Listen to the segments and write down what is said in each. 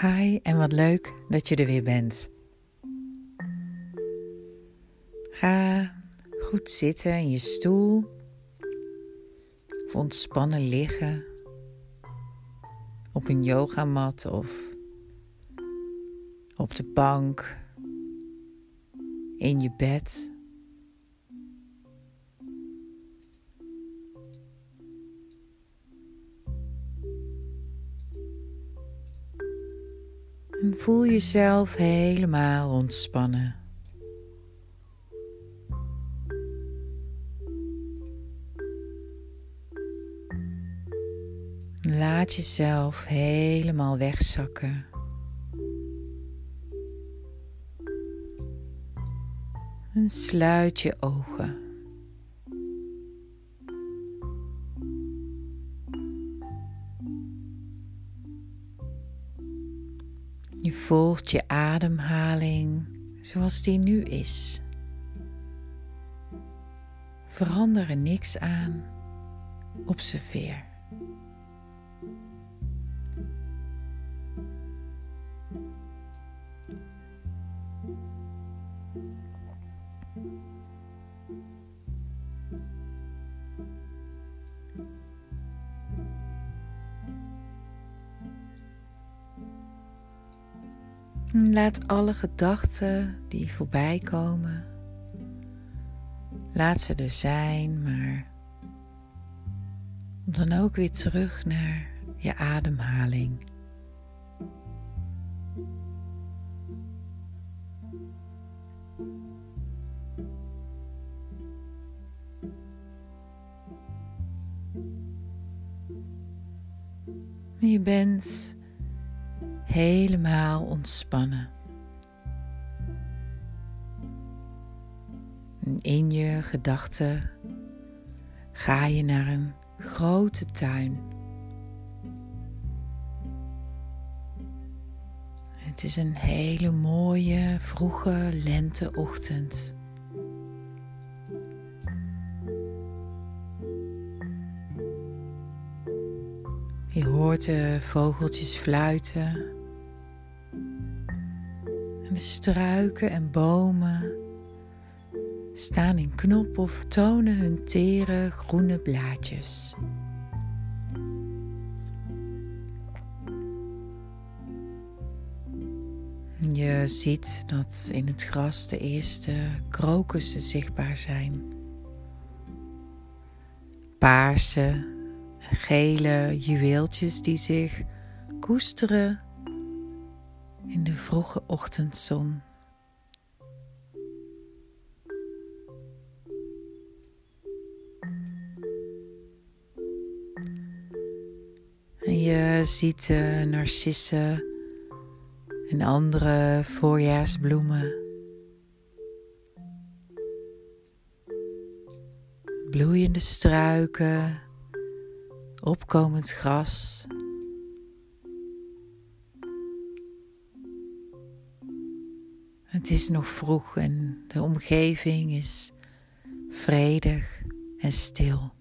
Hi en wat leuk dat je er weer bent. Ga goed zitten in je stoel of ontspannen liggen op een yogamat of op de bank in je bed. Voel jezelf helemaal ontspannen. Laat jezelf helemaal wegzakken. En sluit je ogen. Je volgt je ademhaling zoals die nu is. Verander er niks aan. Observeer. Laat alle gedachten die voorbij komen, laat ze er zijn, maar kom dan ook weer terug naar je ademhaling. Je bent helemaal ontspannen. En in je gedachten ga je naar een grote tuin. Het is een hele mooie vroege lenteochtend. Je hoort de vogeltjes fluiten. De struiken en bomen staan in knop of tonen hun tere groene blaadjes. Je ziet dat in het gras de eerste krokussen zichtbaar zijn. Paarse, gele juweeltjes die zich koesteren in de vroege ochtendzon. En je ziet narcissen en andere voorjaarsbloemen. Bloeiende struiken, opkomend gras. Het is nog vroeg en de omgeving is vredig en stil.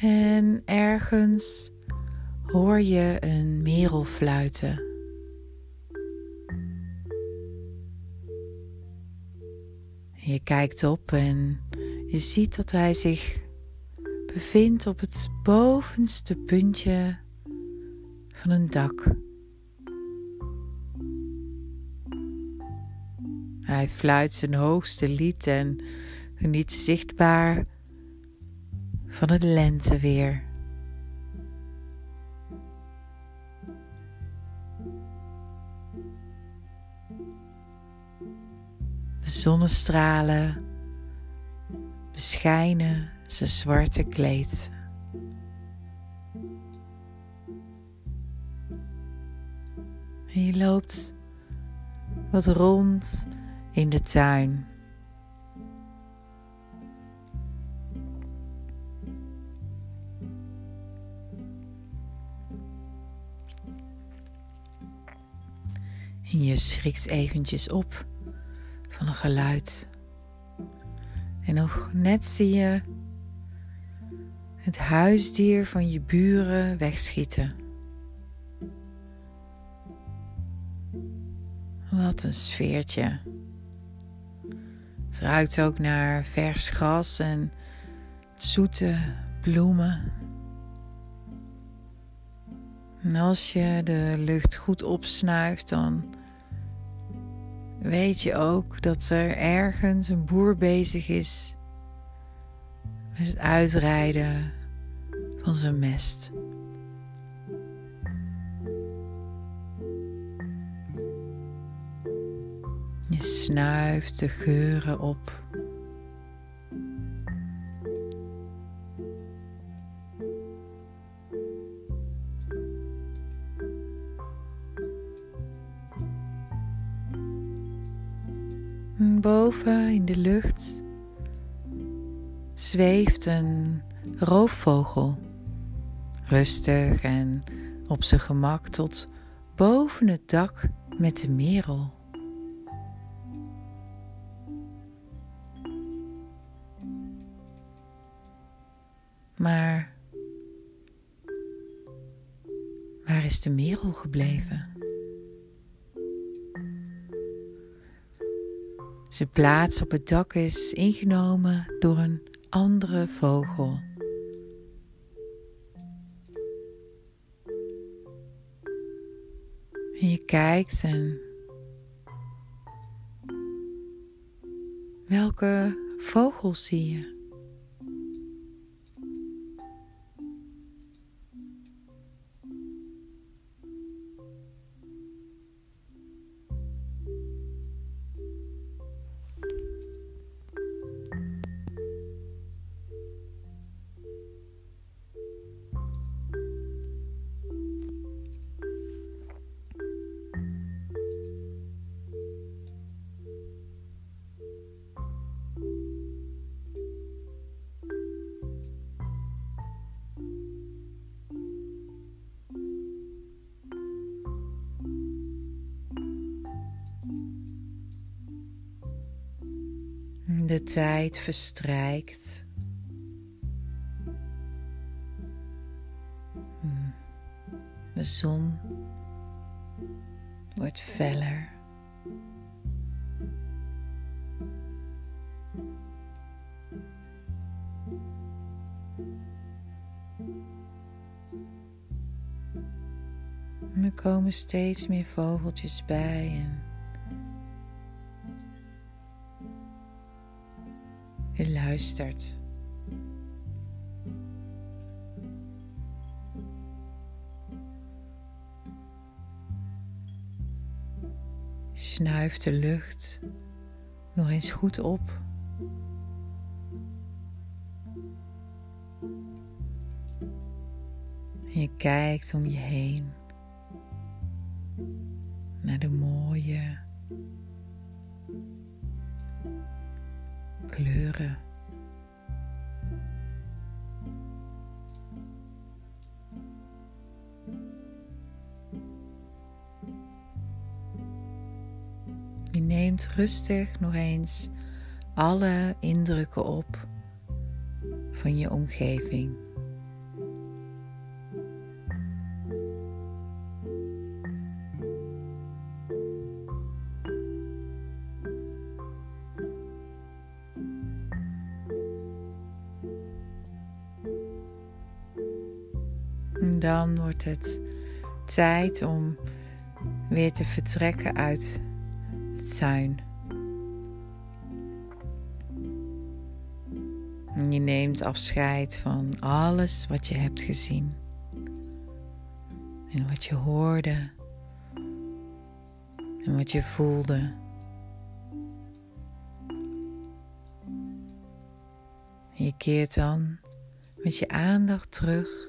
En ergens hoor je een merel fluiten. Je kijkt op en je ziet dat hij zich bevindt op het bovenste puntje van een dak. Hij fluit zijn hoogste lied en geniet zichtbaar van het lenteweer. De zonnestralen beschijnen zijn zwarte kleed. En je loopt wat rond in de tuin. En je schrikt eventjes op van een geluid. En nog net zie je het huisdier van je buren wegschieten. Wat een sfeertje. Het ruikt ook naar vers gras en zoete bloemen. En als je de lucht goed opsnuift, dan weet je ook dat er ergens een boer bezig is met het uitrijden van zijn mest. Je snuift de geuren op. Boven in de lucht zweeft een roofvogel, rustig en op zijn gemak tot boven het dak met de merel. Maar waar is de merel gebleven? Zijn plaats op het dak is ingenomen door een andere vogel. En je kijkt en welke vogel zie je? De tijd verstrijkt. Hmm. De zon wordt feller. er komen steeds meer vogeltjes bij en luistert. Snuif de lucht nog eens goed op. En je kijkt om je heen naar de mooie kleuren. Neemt rustig nog eens alle indrukken op van je omgeving. dan wordt het tijd om weer te vertrekken uit het tuin. je neemt afscheid van alles wat je hebt gezien en wat je hoorde en wat je voelde. En je keert dan met je aandacht terug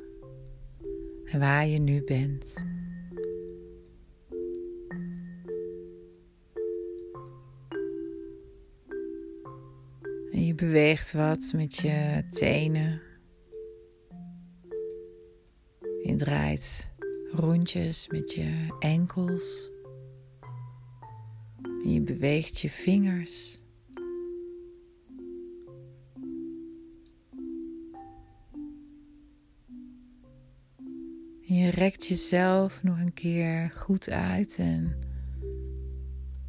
waar je nu bent. beweegt wat met je tenen. Je draait rondjes met je enkels. En je beweegt je vingers. En je rekt jezelf nog een keer goed uit en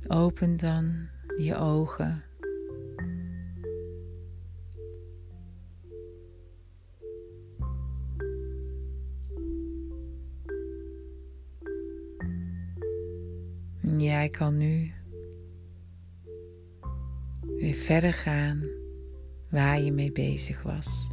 opent dan je ogen. Jij kan nu weer verder gaan waar je mee bezig was.